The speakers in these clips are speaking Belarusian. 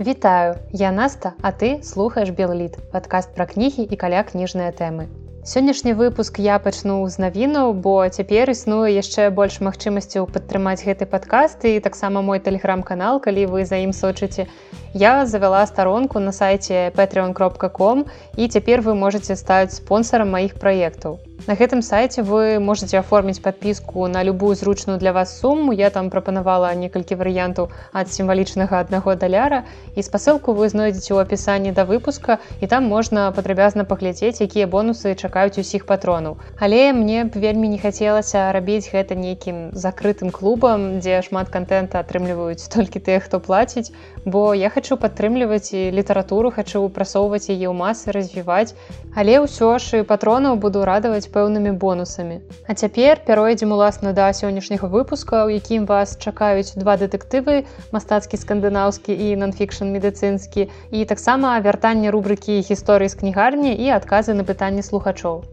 Вітаю, я Наста, а ты слухаеш Белліт, падкаст пра кнігі і каля кніжныя тэмы. Сённяшні выпуск я пачну з навінаў, бо цяпер існуе яшчэ больш магчымасцяў падтрымаць гэты падкаст і таксама мой тэлеграм-канал, калі вы за ім сочыце. Я завяла старонку на сайце patreon.com і цяпер вы можете стаць спонсорам маіх праектаў. На гэтым сайце вы можете аформіць подпіску на любую зручную для вас сумму. Я там прапанавала некалькі варыянтаў ад сімвалічнага аднаго даляра і спасылку вы знойдзеце ў апісанні да выпуска і там можна падрабязна паглядзець, якія бонусы чакаюць усіх патронаў. Але мне б вельмі не хацелася рабіць гэта нейкім закрытым клубам, дзе шмат контента атрымліваюць толькі тыя, хто плаціць, бо я хочу падтрымліваць і літаратуру хочу прасоўваць яе ў масы развіваць. Але ўсё ж і патронаў буду радаваць пэўнымі бонусамі. А цяпер пяройдзем уласна да сённяшняга выпуска, у якім вас чакаюць два дэтэктывы, мастацкі скандынаўскі і нонфікшн медыцынскі і таксама вяртанне рубрыкі гісторыі з кнігарні і адказы на пытанні слухачоў.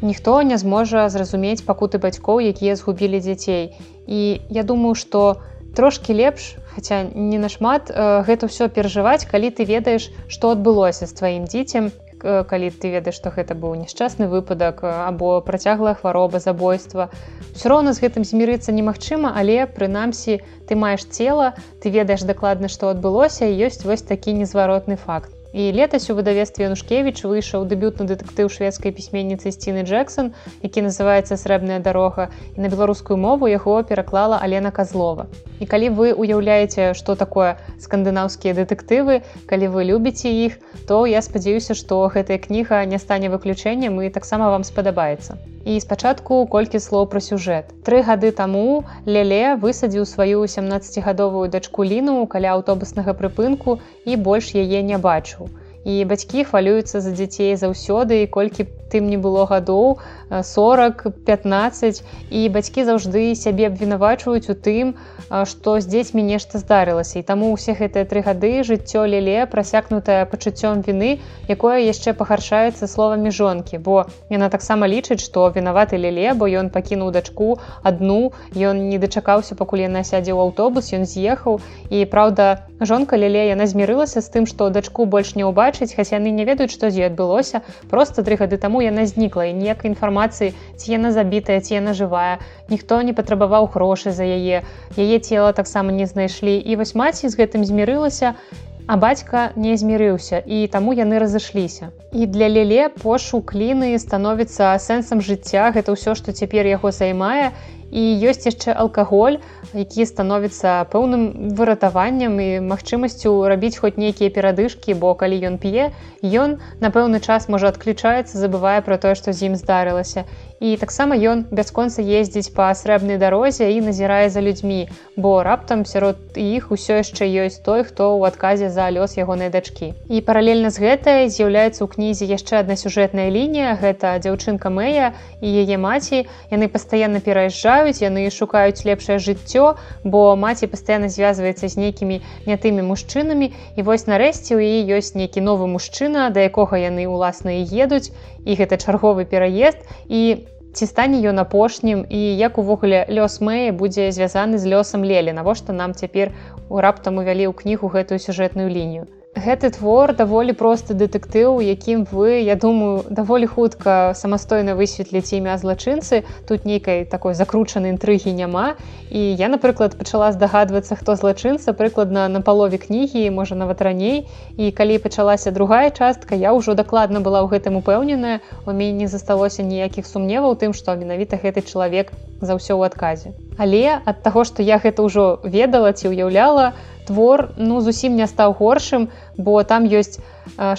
Ніхто не зможа зразумець пакуты бацькоў, якія згубілі дзяцей. І я думаю, што трошкі лепш, хаця не нашмат гэта ўсё перажываць, калі ты ведаеш, што адбылося з тваім дзіцем, калі ты ведаеш што гэта быў няшчасны выпадак або працяглая хвароба забойства. Все роўна з гэтым змірыцца немагчыма але прынамсі ты маеш цела ты ведаеш дакладна што адбылося ёсць вось такі незваротны факт І летась у выдавестве Янушкевіч выйшаў дэбютны дэтэктыў шведскай пісьменніцы сціны Джексон, які называецца срэбная дарога і на беларускую мову яго пераклала Алена Казлова. І калі вы уяўляеце, што такое скандынаўскія дэтэктывы, калі вы любіце іх, то я спадзяюся, што гэтая кніга не стане выключэннем і таксама вам спадабаецца. І спачатку колькі слоў пра сюжэт. Тры гады таму Леле высадзіў сваю 17гадовую дачку ліну каля аўтобуснага прыпынку і больш яе не бачыў. І бацькі хвалююцца за дзяцей заўсёды і колькі тым не было гадоў 40-15 і бацькі заўжды сябе абвінавачваюць у тым, што з дзецьмі нешта здарылася. І таму ўсе гэтыя тры гады жыццё леле прасякнутае пачуццём віны, якое яшчэ пагаршаецца словамі жонкі, бо яна таксама лічыць, што вінаваты леле, бо ён пакінуў дачку адну, ён не дачакаўся, пакуль яна сядзе ў аўтобус, ён з'ехаў. І праўда, жонка леле яна змірылася з тым, што дачку больш не ўбачыць, хаця яны не ведаюць, што з ёй адбылося. Просто тры гады таму яна знікла і ніякай інфармацыі, ці яна забітая, ці яна жывая. Ніхто не патрабаваў грошы за яе. Яе цела таксама не знайшлі. І вось маці з гэтым змірылася, А бацька не змірыўся і таму яны разышліся. І для леле пошук кліны становіцца сэнсам жыцця, гэта ўсё, што цяпер яго займае і ёсць яшчэ алкаголь які становіцца пэўным выратаваннем і магчымасцю рабіць хоць нейкія перадышкі бо калі ён п'е ён на пэўны час можа адключаецца забывае пра тое што з ім здарылася і таксама ён бясконца ездзіць па срэбнай дарозе і назірае за людзьмі бо раптам сярод іх усё яшчэ ёсць той хто ў адказе за лёс ягонай дачкі. І паралельна з гэтай з'яўляецца ў кнізе яшчэ адна сюжэтная лінія. Гэта дзяўчынка мэя і яе маці. Яны пастаянна пераязджаюць яны шукаюць лепшае жыццё бо маці пастаянна звязваецца з нейкімі не тымі мужчынамі. І вось нарэшце ў яе ёсць нейкі новы мужчына да якога яны ўласна і едуць. І гэта чарговы пераезд. І ці стане ён апошнім і як увогуле лёс мэя будзе звязаны з лёсам лелі. Навошта нам цяпер у раптам увялі ў кнігу гэтую сюжэтную лінію гэты твор даволі просты дэтэктыў якім вы я думаю даволі хутка самастойна высветліць імя злачынцы. Тут нейкай такой закручанай інтрыгі няма. І я напрыклад пачала здагадвацца хто злачынца прыкладна на палове кнігі можа нават раней. І калі пачалася другая частка я ўжо дакладна была ў гэтым упэўненая. У мяне не засталося ніякіх сумневаў тым што менавіта гэты чалавек за ўсё ў адказе. Але ад таго што я гэта ўжо ведала ці ўяўляла то твор ну зусім не стаў горшым бо там ёсць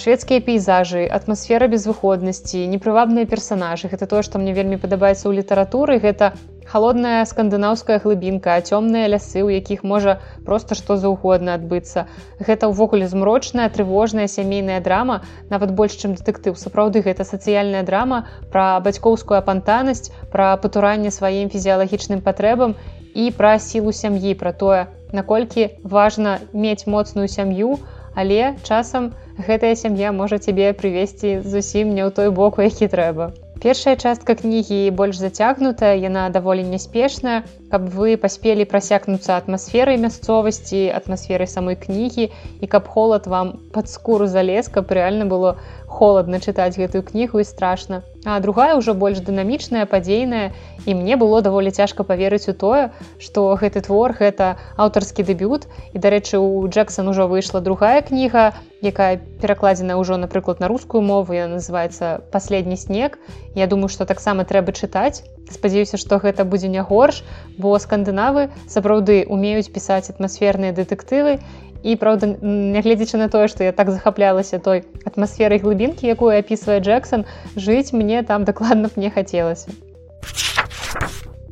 шведскія пейзажы атмасфера безвыходнасці непрывабныя персонажы гэта тое што мне вельмі падабаецца ў літаратуры. Гэта холодная скандынаўская глыбінка цёмныя лясы у якіх можа просто што заўгодна адбыцца. Гэта ўвогуле змрочная трывожная сямейная драма нават больш чым дэтэктыў. Сапраўды гэта сацыяльная драма пра бацькоўскую апантанасць пра патуранне сваім фізіялагічным патрэбам і пра сілу сям'і пра тое наколькі важна мець моцную сям'ю, але часам гэтая сям'я можа цябе прывесці зусім не ў той бок, які трэба. Першая частка кнігі больш зацягнутая, яна даволі няспешная. Каб вы паспелі прасякнуцца атмасферай мясцовасці атмасферай самой кнігі і каб холад вам пад скуру залез каб рэальна было холодна чытаць гэтую кнігу і страшна. А другая ўжо больш дынамічная падзейная і мне было даволі цяжка паверыць у тое што гэты твор гэта аўтарскі дэбют. І дарэчы у Джексон ужо выйшла другая кніга якая перакладзена ўжо напрыклад на рускую мову я называется последні снег Я думаю што таксама трэба чытаць спадзяюся што гэта будзе не горш бо скандынавы сапраўды умеюць пісаць атмасферныя дэтэктывы і праўда нягледзячы на тое што я так захаплялася той атмасферай глыбінкі якую апісвае Джексон жыць мне там дакладна б не хацелася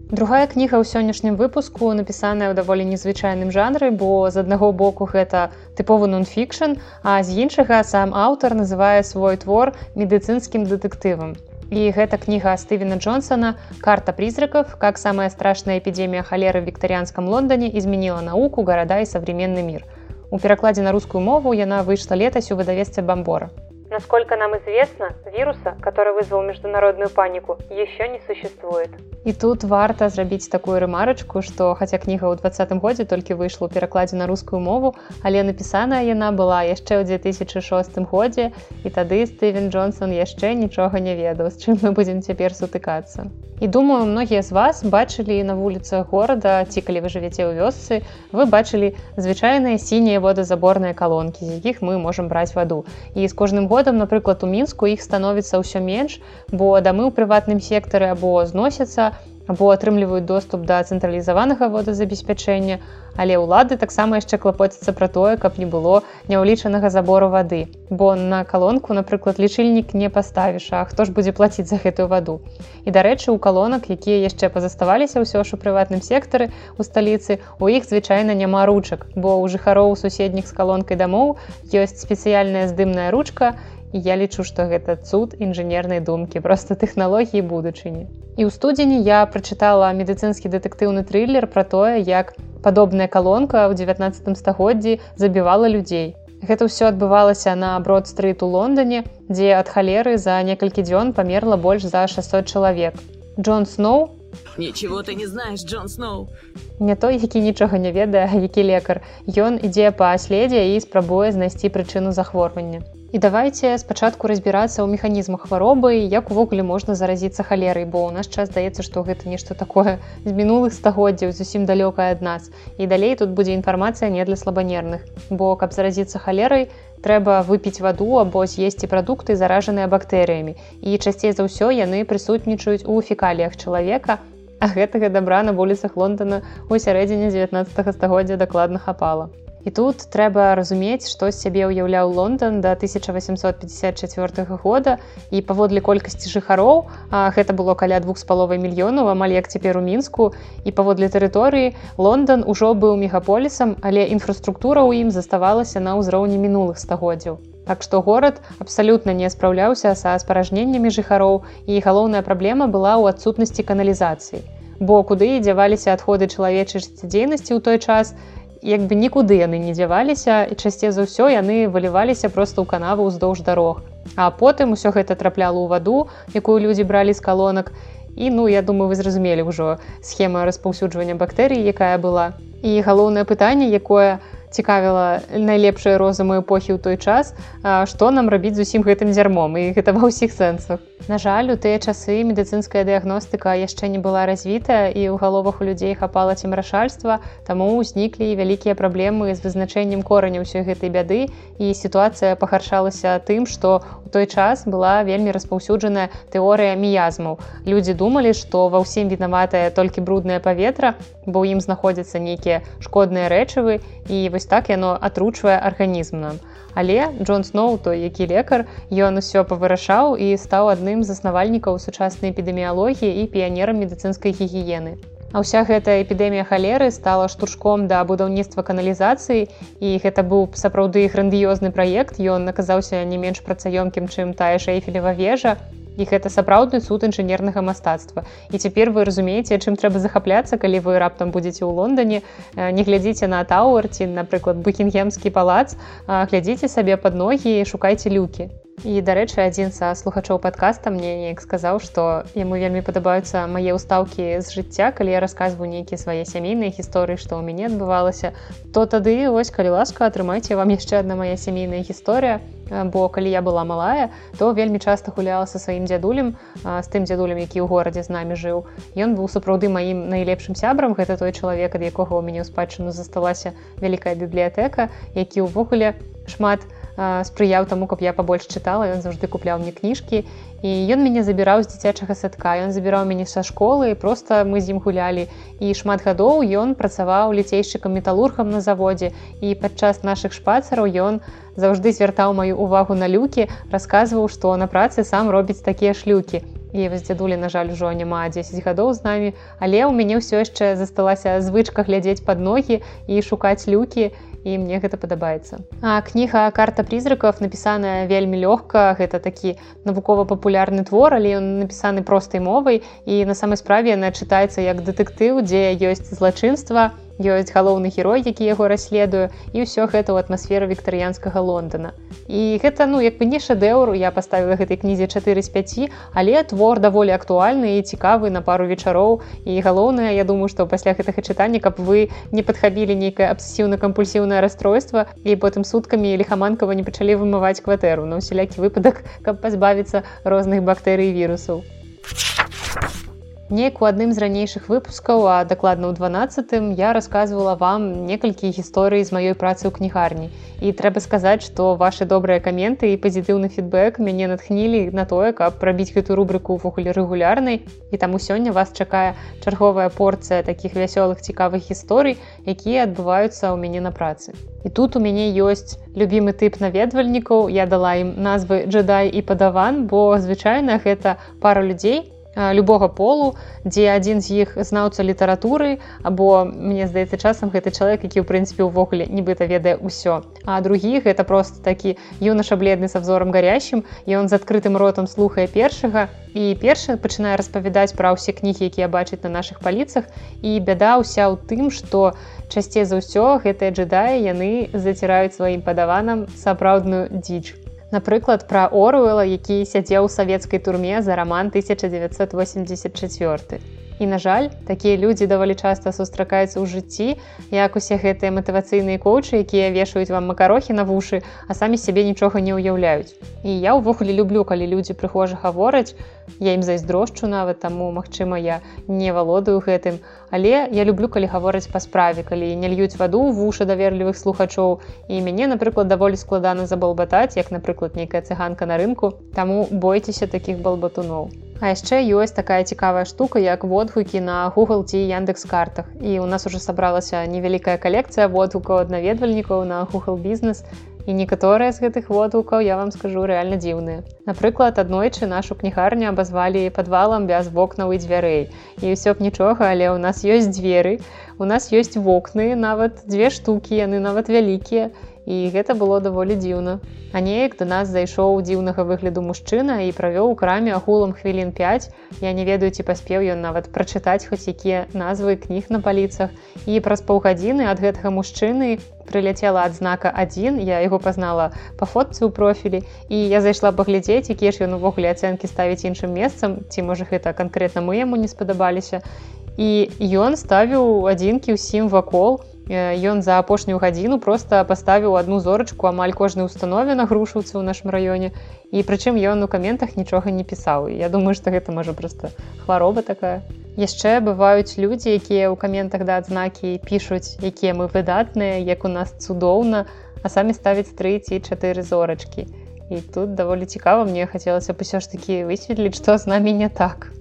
Другая кніга ў сённяшнім выпуску напісаная ў даволі незвычайным жанры, бо з аднаго боку гэта тыповы нон-фікшн, а з іншага сам аўтар называе свой твор медыцынскім дэтэктывам. І гэта кніга Стывена Джонсона карта призраков как самая страшная эпідемія халеры в віктарыянском Лондоне изменила науку города і современный мир. У перакладзе на рускую мову яна выйшла летась у выдавецтве бамбора. Насколько нам известно, вируса, который вызвал международную панику, еще не существует. І тут варта зрабіць такую рэмарачку, што хаця кніга ў двадцатым годзе толькі выйшла ў перакладзе на рускую мову, але напісаная яна была яшчэ ў 2006 годзе і тады Стывен Джонсон яшчэ нічога не ведаў, з чым мы будзем цяпер сутыкацца. І думаю, многія з вас бачылі на вуліцах горада ці калі вы жывяце ў вёсцы, вы бачылі звычайныя сінія водазаборныя калонкі, з якіх мы можам браць ваду. І з кожным годам, напрыклад, у мінску іх становіцца ўсё менш, бо дамы ў прыватным сектары або зносяцца, або атрымліваюць доступ да цэнтралізаванага водазабеспячэння, але ўлады таксама яшчэ клапоцяцца пра тое, каб не было няўлічанага забору вады. Бо на калонку, напрыклад, лічыльнік не паставіш, а хто ж будзе плаціць за гэтую ваду. І дарэчы, у калонак, якія яшчэ пазаставаліся ўсё ж у прыватным сектары у сталіцы, у іх звычайна няма ручак, бо ў жыхароў суседніх з калонкай дамоў ёсць спецыяльная здымная ручка, і я лічу што гэта цуд інжынернай думкі просто тэхналогіі будучыні. І ў студзені я прачытала медыцынскі дэтэктыўны трылер пра тое як падобная калонка ў 19 стагоддзі забівала людзей. Гэта ўсё адбывалася на брод-стрыт у лондоне дзе ад халеры за некалькі дзён памерла больш за 600 чалавек. Джон сноу Ничего ты не знаешь, Джон Сноу. Не той, які нічога не ведае, які лекар. Ён ідзе па следзе і спрабуе знайсці прычыну захворвання. І давайте спачатку разбірацца ў механізмах хваробы, як увогуле можна заразіцца халерай, бо ў нас час здаецца, што гэта нешта такое з мінулых стагоддзяў зусім далёкае ад нас. І далей тут будзе інфармацыя не для слабанерных. Бо каб заразіцца халерай, трэба выпіць ваду або з'есці прадукты заражаныя бактэрыямі. І часцей за ўсё яны прысутнічаюць у фекаліях чалавека, А гэтага дабра на вуліцах Лондона ў сярэдзіне 19 стагоддзя дакладна хапала. І тут трэба разумець, што з сябе ўяўляў Лондон да 1854 года і паводле колькасці жыхароў гэта было каля двух з паловай мільёнаў амаль як цяпер у мінску і паводле тэрыторыі Лондон ужо быў мегаполісам, але інфраструктура ў ім заставалася на ўзроўні мінулых стагоддзяў. Так што горад абсалютна не спраўляўся са спаражненнямі жыхароў і галоўная праблема была ў адсутнасці каналізацыі. Бо куды дзяваліся адходы чалавечай жыццядзейнасці ў той час, як бы нікуды яны не дзяваліся і часцей за ўсё яны выліваліся проста ў канаву ўздоўж дарог. А потым усё гэта трапляла ў ваду, якую людзі бралі з калонак. І ну я думаю, вы зразумелі ўжо схема распаўсюджвання бактэрый, якая была. І галоўнае пытанне, якое, цікавіла найлепшыя розумы эпохі ў той час што нам рабіць з усім гэтым дзярмом і гэта ва ўсіх сэнсах На жаль у тыя часы медыцынская дыягностыка яшчэ не была развітая і ў галовах у людзей хапала цемрашальства таму ўзніклі вялікія праблемы з вызначэннем кораня ўсёй гэтай бяды і сітуацыя пагаршалася тым што у той час была вельмі распаўсюджаная тэорыя міязмаў людзі думалі што ва ўсім вінаватае толькі бруднае паветра бо ў ім знаходзяцца нейкія шкодныя рэчывы і вось так яно атручвае арганізм нам. Але Джон Сноу, той які лекар, ён усё павырашаў і стаў адным з заснавальнікаў сучаснай эпідэміялогіі і піянерам медыцынскай гігіены. А ўся гэтая эпідэмія халеры стала штуршком да будаўніцтва каналізацыі і гэта быў сапраўды грандыёзны праект. Ён аказаўся не менш працаёмкім, чым тая шэйфелева вежа, і гэта сапраўдны суд інжынернага мастацтва і цяпер вы разумееце чым трэба захапляцца калі вы раптам будзеце ў лондоне не глядзіце на тауэрці напрыклад букінгемскі палац глядзіце сабе под ногі і шукайце люкі і дарэчы адзін са слухачоў падкаста мне неяк сказаў што яму вельмі падабаюцца мае ўстаўкі з жыцця калі я расказваю нейкія свае сямейныя гісторыі што ў мяне адбывалася то тады вось калі ласка атрымайце вам яшчэ адна моя сямейная гісторыя. Бо калі я была малая то вельмі часта гуляла са сваім дзядулем з тым дзядулем які ў горадзе з намі жыў. Ён быў сапраўды маім найлепшым сябрам гэта той чалавек ад якога ў мяне ў спадчыну засталася вялікая бібліятэка які ўвогуле шмат у спрыяў таму каб я пабольш чытала ён заўжды купляў мне кніжкі. І ён мяне забіраў з дзіцячага садка. Ён забіраў мяне са школы просто мы з ім гулялі. І шмат гадоў ён працаваў ліцейшчыкам металургам на заводзе. І падчас нашых шпацараў ён заўжды звяртаў маю увагу на люкі расказваў што на працы сам робіць такія шлюкі і вось дзядулі на жаль ужо няма 10 гадоў з намі. Але ў мяне ўсё яшчэ засталася звычка глядзець под ногі і шукаць люкі і мне гэта падабаецца а кніга карта призраков напісаная вельмі лёгка гэта такі навукова-папулярны твор але ён напісаны простай мовай і на самай справе яна чытаецца як дэтэктыў дзе ёсць злачынства. і ёсць галоўны герой які яго расследую і ўсё гэта ў атмасферы віктарыянскага лондона. І гэта ну як бы не шэдэўру я паставіла гэтай кнізе 4 з 5 але твор даволі актуальны і цікавы на пару вечароў. І галоўнае я думаю што пасля гэтага чытання каб вы не падхабілі нейкае абсесіўна-кампульсіўнае расстройства і потым суткамі лихаманкава не пачалі вымываць кватэру на ўсялякі выпадак каб пазбавіцца розных бактэрый вірусаў. а Неяк у адным з ранейшых выпускаў, а дакладна ў 12 я рассказывала вам некалькі гісторый з маёй працы ў кнігарні. І трэба сказаць, што вашы добрыя каменты і пазітыўны фідбэк мяне натхнілі на тое, каб прабіць гэту рубрыку ўвогуле рэгулярнай. І таму сёння вас чакае чарговая порцыя такіх вясёлых цікавых гісторый, якія адбываюцца ў мяне на працы. І тут у мяне ёсць любімы тып наведвальнікаў. Я дала ім назвы джедай і падаван, бо звычайна гэта пара людзей, любога полу дзе адзін з іх знаўца літаратуры або мне здаецца часам гэты чалавек які ў прынцыпе ўвогуле нібыта ведае ўсё. А другі гэта просто такі юнаша бледны са взором гарящим і он з адкрытым ротам слухае першага і першы пачынае распавядаць пра ўсе кнігі якія бачыць на наших паліцах і бяда ўся ў тым што часцей за ўсё гэтыя джедаі яны заціраюць сваім падаванам сапраўдную дзічку Напрыклад, пра Оруэла, які сядзеў у савецкай турме за раман 1984. І на жаль, такія людзі даволі часта сустракаюцца ў жыцці, як усе гэтыя матывацыйныя коучы, якія вешаюць вам макарохі на вушы, а самі сябе нічога не ўяўляюць. І я ўвогуле люблю, калі людзі прыхожа гавораць, я ім зайздрошчу нават таму, магчыма, я не валодаю гэтым. Але я люблю, калі гавораць па справе, калі не льюць ваду вушы даверлівых слухачоў. І мяне, напрыклад, даволі складана забалбатаць, як, напрыклад, нейкая цыганка на рынку, таму бойцеся такіх балбатуноў. А яшчэ ёсць такая цікавая штука, як водгукі на Google ці Яндекс картах. І у нас уже сабралася невялікая калекцыя водгукаў ад наведвальнікаў на Google бізнес. І некаторыя з гэтых водгукаў я вам скажу рэальна дзіўныя. Напрыклад, аднойчы нашу кнігарню абазвалі падвалам без вокнаў і дзвярэй. І ўсё б нічога, але ў нас ёсць дзверы. У нас ёсць вокны, нават дзве штукі, яны нават вялікія і гэта было даволі дзіўна. А неяк да нас зайшоў дзіўнага выгляду мужчына і правёў у краме агулам хвілін 5. Я не ведаю, ці паспеў ён нават прачытаць хоць якія назвы кніг на паліцах. І праз паўгадзіны ад гэтага мужчыны прыляцела адзнака адзін. Я яго пазнала па фотцы ў профілі і я зайшла паглядзець, якія ж ён увогуле ацэнкі ставіць іншым месцам, ці можа гэта канкрэтна мы яму не спадабаліся. І ён ставіў адзінкі ўсім вакол, ён за апошнюю гадзіну просто паставіў одну зорачку амаль кожнай установе на грушаўцы ў нашым раёне і прычым ён у каментах нічога не пісаў Я думаю что гэта можа просто хвароба такая. Яшчэ бываюць людзі якія ў каментах да адзнакі пішуць якія мы выдатныя як у нас цудоўна а самі ставяць тры ці чатыры зорачкі. І тут даволі цікава мне хацелася б усё ж такі высветліць што з намі не так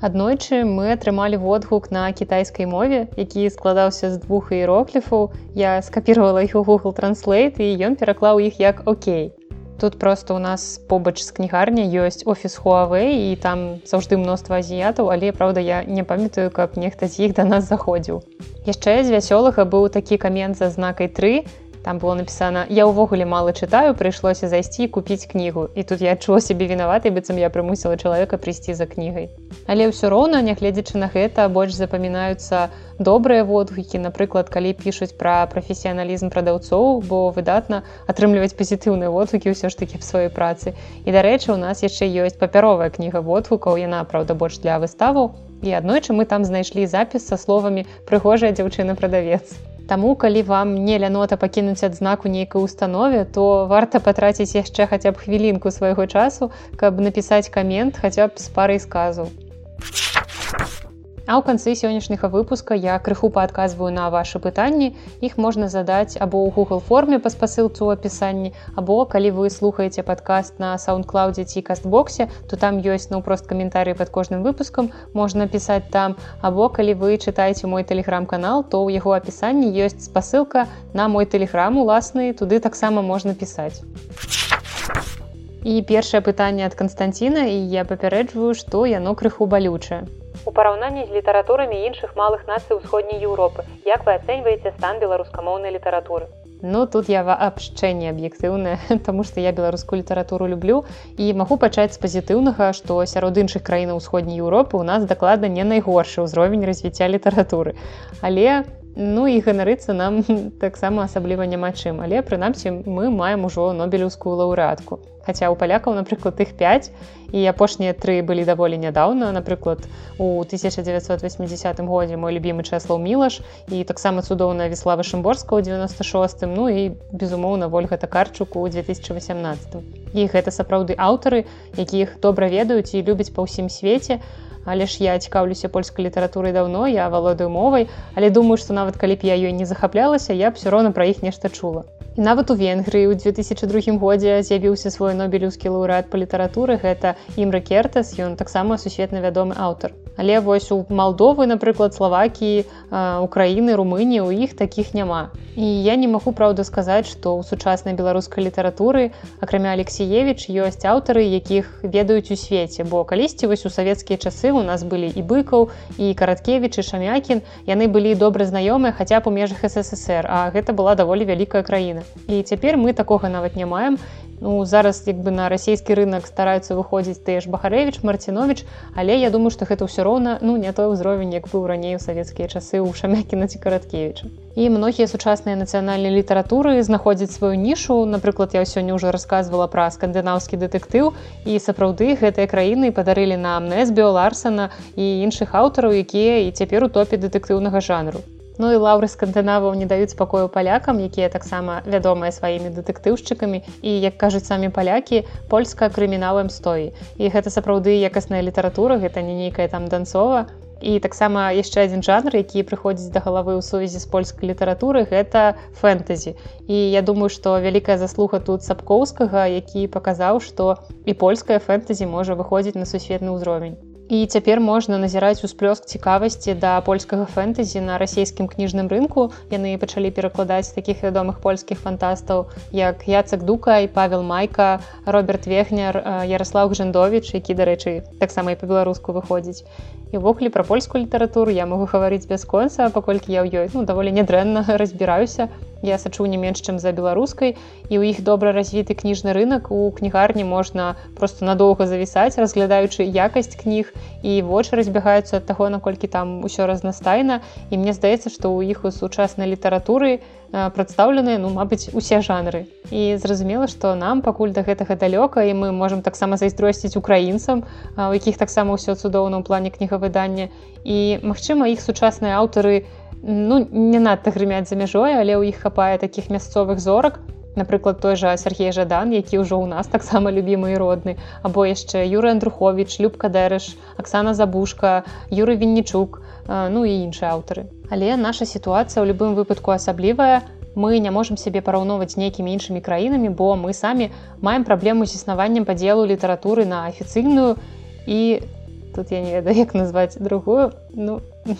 Аднойчы мы атрымалі водгук на кітайскай мове, які складаўся з двух іерокліфаў. Я скапіравала іх у Google Translate і ён пераклаў іх як Окей. Тут просто у нас побач з кнігарня ёсць офіс Huawei і там заўжды мноства азіятаў, але праўда, я не памятаю, каб нехта з іх да нас заходзіў. Яшчэ з вясёлага быў такі камент за знакай 3 там было напісана я ўвогуле мала чытаю прыйшлося зайсці купіць кнігу і тут я адчула сябе вінаватай быццам я прымусіла чалавека прыйсці за кнігай. Але ўсё роўна нягледзячы на гэта больш запамінаюцца добрыя водгукі напрыклад калі пішуць пра прафесіяналізм прадаўцоў бо выдатна атрымліваць пазітыўныя водгукі ўсё ж такі в сваёй працы. І дарэчы у нас яшчэ ёсць папяровая кніга водгукаў яна праўда больш для выставаў. І аднойчы мы там знайшлі запіс са словамі прыгожая дзяўчына прадавец Таму калі вам не лянота пакінуць адзнаку нейкай установе, то варта патраціць яшчэ хаця б хвілінку свайго часу, каб напісаць камент хаця б з парай сказу. А ў канцы сённяшняга выпуска я крыху паадказваю на вашы пытанні. Іх можна задаць або ў Google форме па спасылцу ў апісанні, або калі вы слухаеце падкаст на саундклаудзе ці кастбоксе, то там ёсць наўпрост каментарый пад кожным выпускам можна пісаць там. або калі вы чытаеце мой тэлеграм-канал, то ў яго апісанні ёсць спасылка на мой тэлеграм уласны, туды таксама можна пісаць. І першае пытанне ад Канстанціна і я папярэджваю, што яно крыху балючае. У параўнанні з літаратурамі іншых малых нацый усходняй Еўропы, як вы ацэньваеце стан беларускамоўнай літаратуры? Ну тут я абшчэнне аб'ектыўнае, Таму што я беларускую літаратуру люблю і магу пачаць з пазітыўнага, што сярод іншых краінаў усходняй Еўропы у нас дакладна не найгоршы ўзровень развіцця літаратуры. Але Ну і ганарыцца нам таксама асабліва няма чым, але прынамсі мы маем ужо нобелеўскую лаўрэатку. Хаця ў палякаў, напрыклад, іх 5 і апошнія тры былі даволі нядаўна. Напрыклад, у 1980 годзе мой любімы чэслаў мілаш і таксама цудоўная веслава Шымборска ў 96, ну і безумоўна ольга такарчуку ў 2018. І гэта сапраўды аўтары, якіх добра ведаюць і любяць па ўсім свеце, але ж я цікаўлюся польскай літаратурай даўно я валодаю мовай. Але думаю што нават калі б я ёй не захаплялася я б все роўна пра іх нешта чула. І нават у венгрыі ў 2002 годзе з'явіўся свой нобелеўскі лаўрэат па літаратуры. Гэта імра кертас ён таксама сусветна вядомы аўтар Але вось у Малдовы, напрыклад, Славакіі, Украіны, Румыніі у іх такіх няма. І я не магу праўда сказаць, што ў сучаснай беларускай літаратуры, акрамя Алексеевич ёсць аўтары, якіх ведаюць у свеце, бо калісьці вось у савецкія часы у нас былі і быкаў і караткевіч і шамякін, яны былі добра знаёмыя хаця б у межах ССР, а гэта была даволі вялікая краіна. І цяпер мы такога нават не маем Ну, зараз як бы на расійскі рынок стараюцца выходзіць тыя ж бахарэвич марцінович але я думаю што гэта ўсё роўна ну не той узровень як быў раней у савецкія часы ў шамякіна ці караткевіча. І многія сучасныя нацыянальныя літаратуры знаходзяць сваю нішу. Напрыклад я сёння ўжо рассказывала пра скандынаўскі дэтэктыў. І сапраўды гэтыя краіны падарылі нам нэсбіо ларсана і іншых аўтараў якія і цяпер у топе дэтэктыўнага жанру Ну і лаўры скандынаваў не даюць спакою палякам, якія таксама вядомыя сваімі дэтэктыўшчыкамі і як кажуць самі палякі польска крыміналам стоі. І гэта сапраўды якасная літаратура, гэта не нейкая там данцова. І таксама яшчэ адзін жанр, які прыходзіць да галавы ў сувязі з польскай літаратуры гэта фэнтэзі. І я думаю, што вялікая заслуга тут сапкоўскага, які паказаў, што і польская фэнтэзі можа выходзіць на сусветны ўзровень. І цяпер можна назіраць усплёск цікавасці да польскага фэнтэзі на расійскім кніжным рынку. Яны пачалі перакладаць такіх вядомых польскіх фантастаў, як Яцак Дука і Павел Майка, Роберт Вегнер, Ярослав Гжандович, які, дарэчы, таксама і па-беларуску выходзіць. І ўвогуле пра польскую літаратуру я магу гаварыць бясконца, паколькі я ў ёй ну, даволі нядрэнна разбіраюся. Я сачу не менш, чым за беларускай і ў іх добра развіты кніжны рынок у кнігарні можна просто надоўга завісаць, разглядаючы якасць кніг і вочы разбягаюцца ад таго, наколькі там усё разнастайна. І мне здаецца, што ў іх у сучаснай літаратуры прадстаўленыя ну мабыць усе жанры. І зразумела, што нам пакуль да гэтага далёка і мы можемм таксама зайздросціць украінцам, у якіх таксама ўсё цудоўна ў плане кнігавыдання. І магчыма, іх сучасныя аўтары, ну не надта грымяць за мяжой але ў іх хапае таких мясцовых зорак. Напрыклад той жа Сергей жадан які ўжо ў нас таксама любімы і родны. Або яшчэ юры андрухович любка дэрыш Аксана забушка юры віннічук ну і іншыя аўтары. Але наша сітуацыя ў любым выпадку асаблівая. Мы не можемм сябе параўноўваць нейкімі іншымі краінамі бо мы самі маем праблему з існаваннем падзелу літаратуры на афіцыйную. І тут я не ведаю як назваць другую. Ну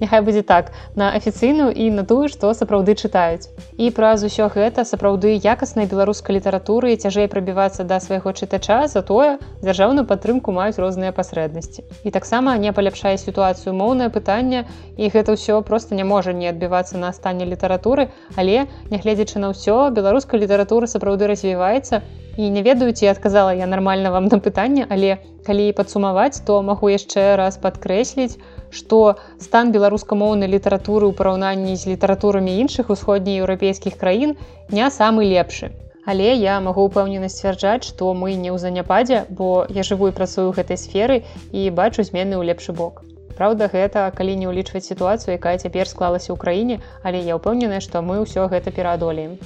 няхай будзе так на афіцыйную і на тую што сапраўды чытаюць. І праз усё гэта сапраўды якаснай беларускай літаратуры цяжэй прабівацца да свайго чытача затое дзяржаўную падтрымку маюць розныя пасрэднасці. І таксама не паляпшае сітуацыю моўнае пытанне і гэта ўсё просто не можа не адбівацца на стане літаратуры але нягледзячы на ўсё беларуская літаратура сапраўды развіваецца і не ведаю ці адказала я нармальна вам на пытанне але калі падсумаваць то магу яшчэ раз падкрэсліць што стан беларускамоўнай літаратуры ў параўнанні з літаратурамі іншых усходнееўрапейскіх краін не самы лепшы. Але я магу ўпэўнена сцвярджаць, што мы не ў заняпадзе, бо я жыву і працую гэтай сферы і бачу змены ў лепшы бок. Праўда, гэта калі не ўлічваць сітуацыю, якая цяпер склалася ў краіне, але я ўпэўненая, што мы ўсё гэта пераадолеем.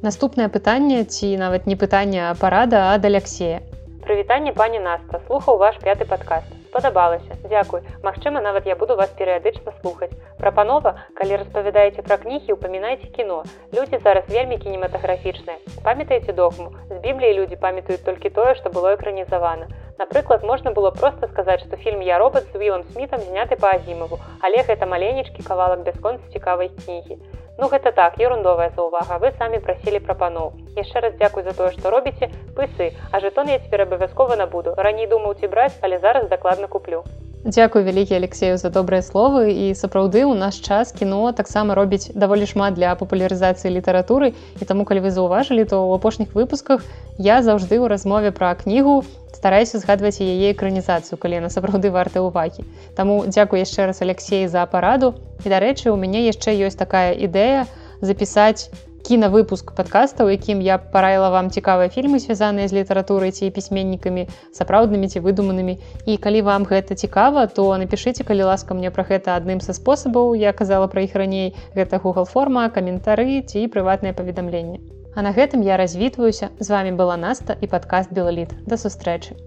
Наступнае пытанне ці нават не пытанне парада ад Алексея. Прывітанне пані Наста, слухаў ваш пяты падкаст спадабалася. Дзякуй. Мачыма нават я буду вас перыядычна слухаць. Прапанова калі распавядаеце пра кнігі упамінайце кіно. Людзі зараз вельмі кінематаграфічныя. Памятаеце догму. З бібліі людзі памятаюць толькі тое што было экранізавана. Напрыклад можна было просто сказаць што фільм я робот з вілам смітам зняты па азімаву але гэта маленечкі кавалак бясконца цікавай кнігі Ну гэта так ерундовая заўвага. Вы самі прасілі прапаноў яшчэ раз дзякуй за тое што робіце. Пысы а жетон я цяпер абавязкова набуду. Раней думаў ці браць але зараз дакладна куплю Дзякуй вялікі алексею за добрыя словы. І сапраўды у наш час кіно таксама робіць даволі шмат для папулярызацыі літаратуры. І таму калі вы заўважылі то ў апошніх выпусках я заўжды ў размове пра кнігу стараюся згадваць яе экранізацыю калі на сапраўды варты ўвагі. Таму дзякуй яшчэ раз алексей за параду. І дарэчы у мяне яшчэ ёсць такая ідэя запісаць кінавыпуск падкаста у якім я параіла вам цікавыя фільмы звязаныя з літаратурай ці пісьменнікамі сапраўднымі ці выдуманымі. І калі вам гэта цікава то напішыце калі ласка мне пра гэта адным са спосабаў. Я казала пра іх раней. Гэта google форма каментары ці прыватнае паведамленне. А на гэтым я развітваюся. З вами была наста і падкаст белаліт да сустрэчы